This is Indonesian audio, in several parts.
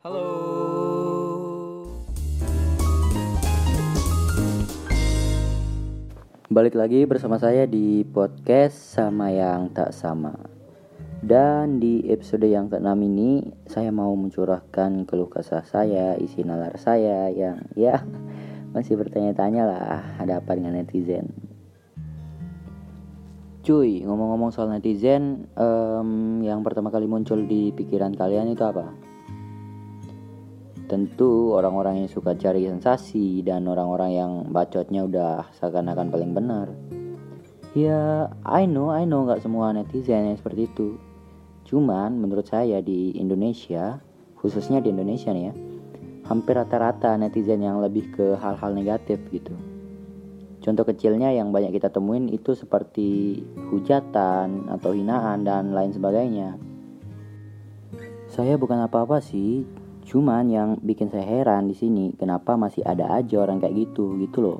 Halo. Balik lagi bersama saya di podcast sama yang tak sama. Dan di episode yang ke-6 ini saya mau mencurahkan keluh kesah saya, isi nalar saya yang ya masih bertanya-tanya lah ada apa dengan netizen. Cuy, ngomong-ngomong soal netizen, em, yang pertama kali muncul di pikiran kalian itu apa? Tentu orang-orang yang suka cari sensasi dan orang-orang yang bacotnya udah seakan-akan paling benar. Ya, I know, I know nggak semua netizen yang seperti itu. Cuman menurut saya di Indonesia, khususnya di Indonesia nih ya, hampir rata-rata netizen yang lebih ke hal-hal negatif gitu. Contoh kecilnya yang banyak kita temuin itu seperti hujatan atau hinaan dan lain sebagainya. Saya bukan apa-apa sih, cuman yang bikin saya heran di sini kenapa masih ada aja orang kayak gitu gitu loh.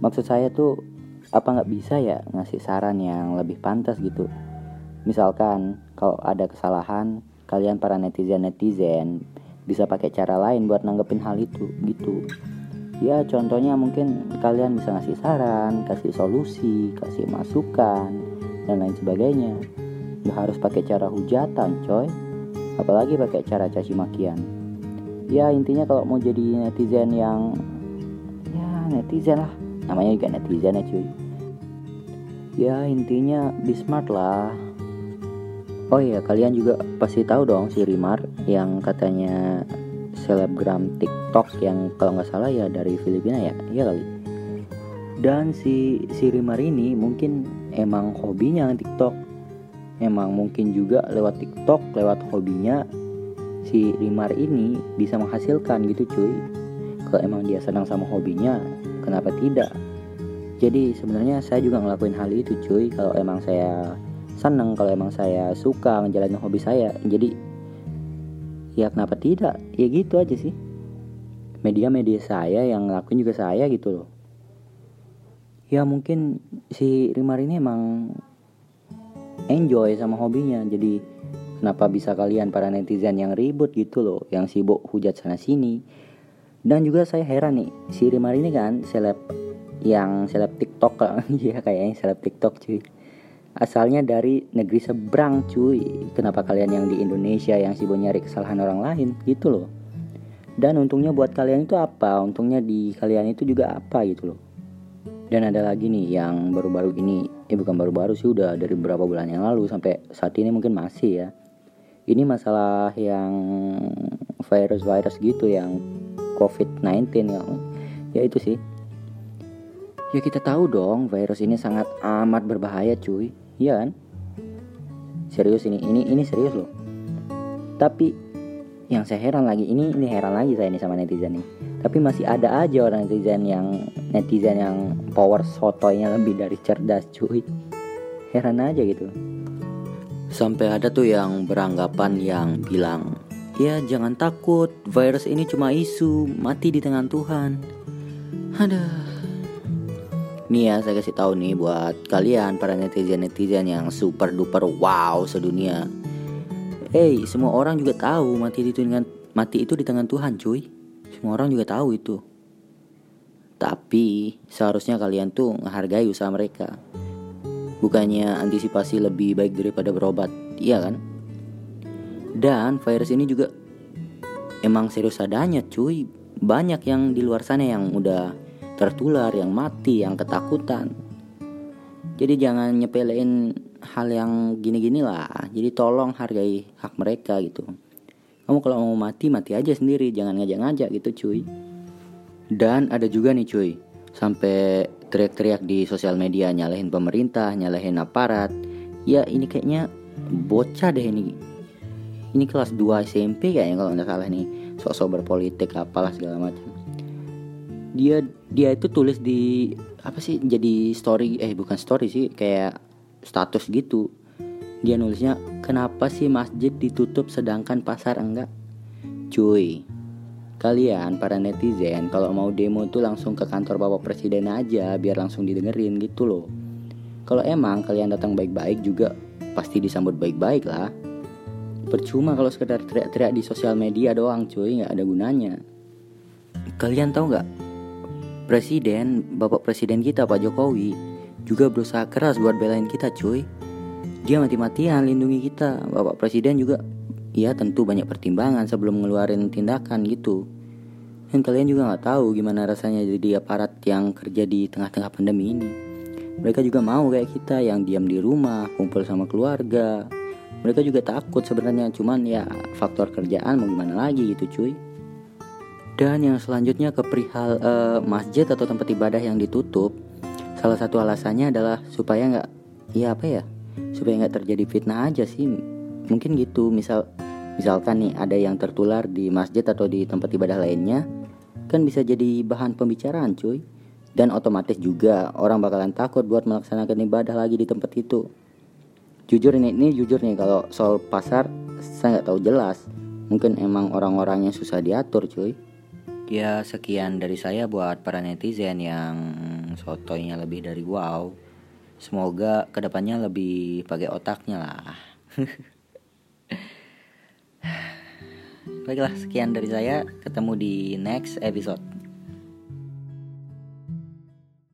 Maksud saya tuh apa nggak bisa ya ngasih saran yang lebih pantas gitu. Misalkan kalau ada kesalahan kalian para netizen netizen bisa pakai cara lain buat nanggepin hal itu gitu. Ya contohnya mungkin kalian bisa ngasih saran, kasih solusi, kasih masukan dan lain sebagainya. Gak harus pakai cara hujatan coy apalagi pakai cara caci makian ya intinya kalau mau jadi netizen yang ya netizen lah. Namanya juga netizen ya cuy. Ya intinya be smart lah. Oh iya kalian juga pasti tahu dong si Rimar yang katanya selebgram TikTok yang kalau nggak salah ya dari Filipina ya? Iya kali. Dan si si Rimar ini mungkin emang hobinya TikTok. Emang mungkin juga lewat TikTok lewat hobinya si Rimar ini bisa menghasilkan gitu cuy. Kalau emang dia senang sama hobinya kenapa tidak? Jadi sebenarnya saya juga ngelakuin hal itu cuy. Kalau emang saya senang kalau emang saya suka ngejalanin hobi saya jadi ya kenapa tidak? Ya gitu aja sih. Media-media saya yang ngelakuin juga saya gitu loh. Ya mungkin si Rimar ini emang enjoy sama hobinya jadi kenapa bisa kalian para netizen yang ribut gitu loh yang sibuk hujat sana sini? Dan juga saya heran nih si Rimar ini kan seleb yang seleb TikTok ya kayaknya seleb TikTok cuy. Asalnya dari negeri seberang cuy. Kenapa kalian yang di Indonesia yang sibuk nyari kesalahan orang lain? Gitu loh. Dan untungnya buat kalian itu apa? Untungnya di kalian itu juga apa gitu loh. Dan ada lagi nih yang baru-baru ini eh bukan baru-baru sih udah dari beberapa bulan yang lalu sampai saat ini mungkin masih ya ini masalah yang virus-virus gitu yang COVID-19 ya. Ya itu sih. Ya kita tahu dong virus ini sangat amat berbahaya cuy. Iya kan? Serius ini ini ini serius loh. Tapi yang saya heran lagi ini ini heran lagi saya ini sama netizen nih. Tapi masih ada aja orang netizen yang netizen yang power sotoynya lebih dari cerdas cuy. Heran aja gitu sampai ada tuh yang beranggapan yang bilang ya jangan takut virus ini cuma isu mati di tangan Tuhan ada nih ya saya kasih tahu nih buat kalian para netizen netizen yang super duper wow sedunia Hey, semua orang juga tahu mati itu dengan mati itu di tangan Tuhan, cuy. Semua orang juga tahu itu. Tapi seharusnya kalian tuh menghargai usaha mereka. Bukannya antisipasi lebih baik daripada berobat, iya kan? Dan virus ini juga emang serius adanya, cuy. Banyak yang di luar sana yang udah tertular, yang mati, yang ketakutan. Jadi jangan nyepelein hal yang gini-gini lah. Jadi tolong hargai hak mereka gitu. Kamu kalau mau mati mati aja sendiri, jangan ngajak-ngajak gitu cuy. Dan ada juga nih cuy, sampai teriak-teriak di sosial media nyalahin pemerintah, nyalahin aparat. Ya ini kayaknya bocah deh ini. Ini kelas 2 SMP kayaknya kalau nggak salah nih. Sok-sok berpolitik apalah segala macam. Dia dia itu tulis di apa sih jadi story eh bukan story sih kayak status gitu dia nulisnya kenapa sih masjid ditutup sedangkan pasar enggak cuy kalian para netizen kalau mau demo tuh langsung ke kantor bapak presiden aja biar langsung didengerin gitu loh. Kalau emang kalian datang baik-baik juga pasti disambut baik-baik lah. Percuma kalau sekedar teriak-teriak di sosial media doang cuy nggak ada gunanya. Kalian tahu nggak? Presiden bapak presiden kita pak jokowi juga berusaha keras buat belain kita cuy. Dia mati-matian lindungi kita. Bapak presiden juga ya tentu banyak pertimbangan sebelum ngeluarin tindakan gitu dan kalian juga nggak tahu gimana rasanya jadi aparat yang kerja di tengah-tengah pandemi ini. Mereka juga mau kayak kita yang diam di rumah, kumpul sama keluarga. Mereka juga takut sebenarnya, cuman ya faktor kerjaan mau gimana lagi gitu cuy. Dan yang selanjutnya ke perihal uh, masjid atau tempat ibadah yang ditutup, salah satu alasannya adalah supaya nggak, ya apa ya, supaya nggak terjadi fitnah aja sih. Mungkin gitu, misal misalkan nih ada yang tertular di masjid atau di tempat ibadah lainnya, kan bisa jadi bahan pembicaraan cuy. Dan otomatis juga orang bakalan takut buat melaksanakan ibadah lagi di tempat itu. Jujur ini ini jujur nih kalau soal pasar saya nggak tahu jelas. Mungkin emang orang-orangnya susah diatur cuy. Ya sekian dari saya buat para netizen yang sotonya lebih dari wow. Semoga ke depannya lebih pakai otaknya lah Baiklah, sekian dari saya. Ketemu di next episode.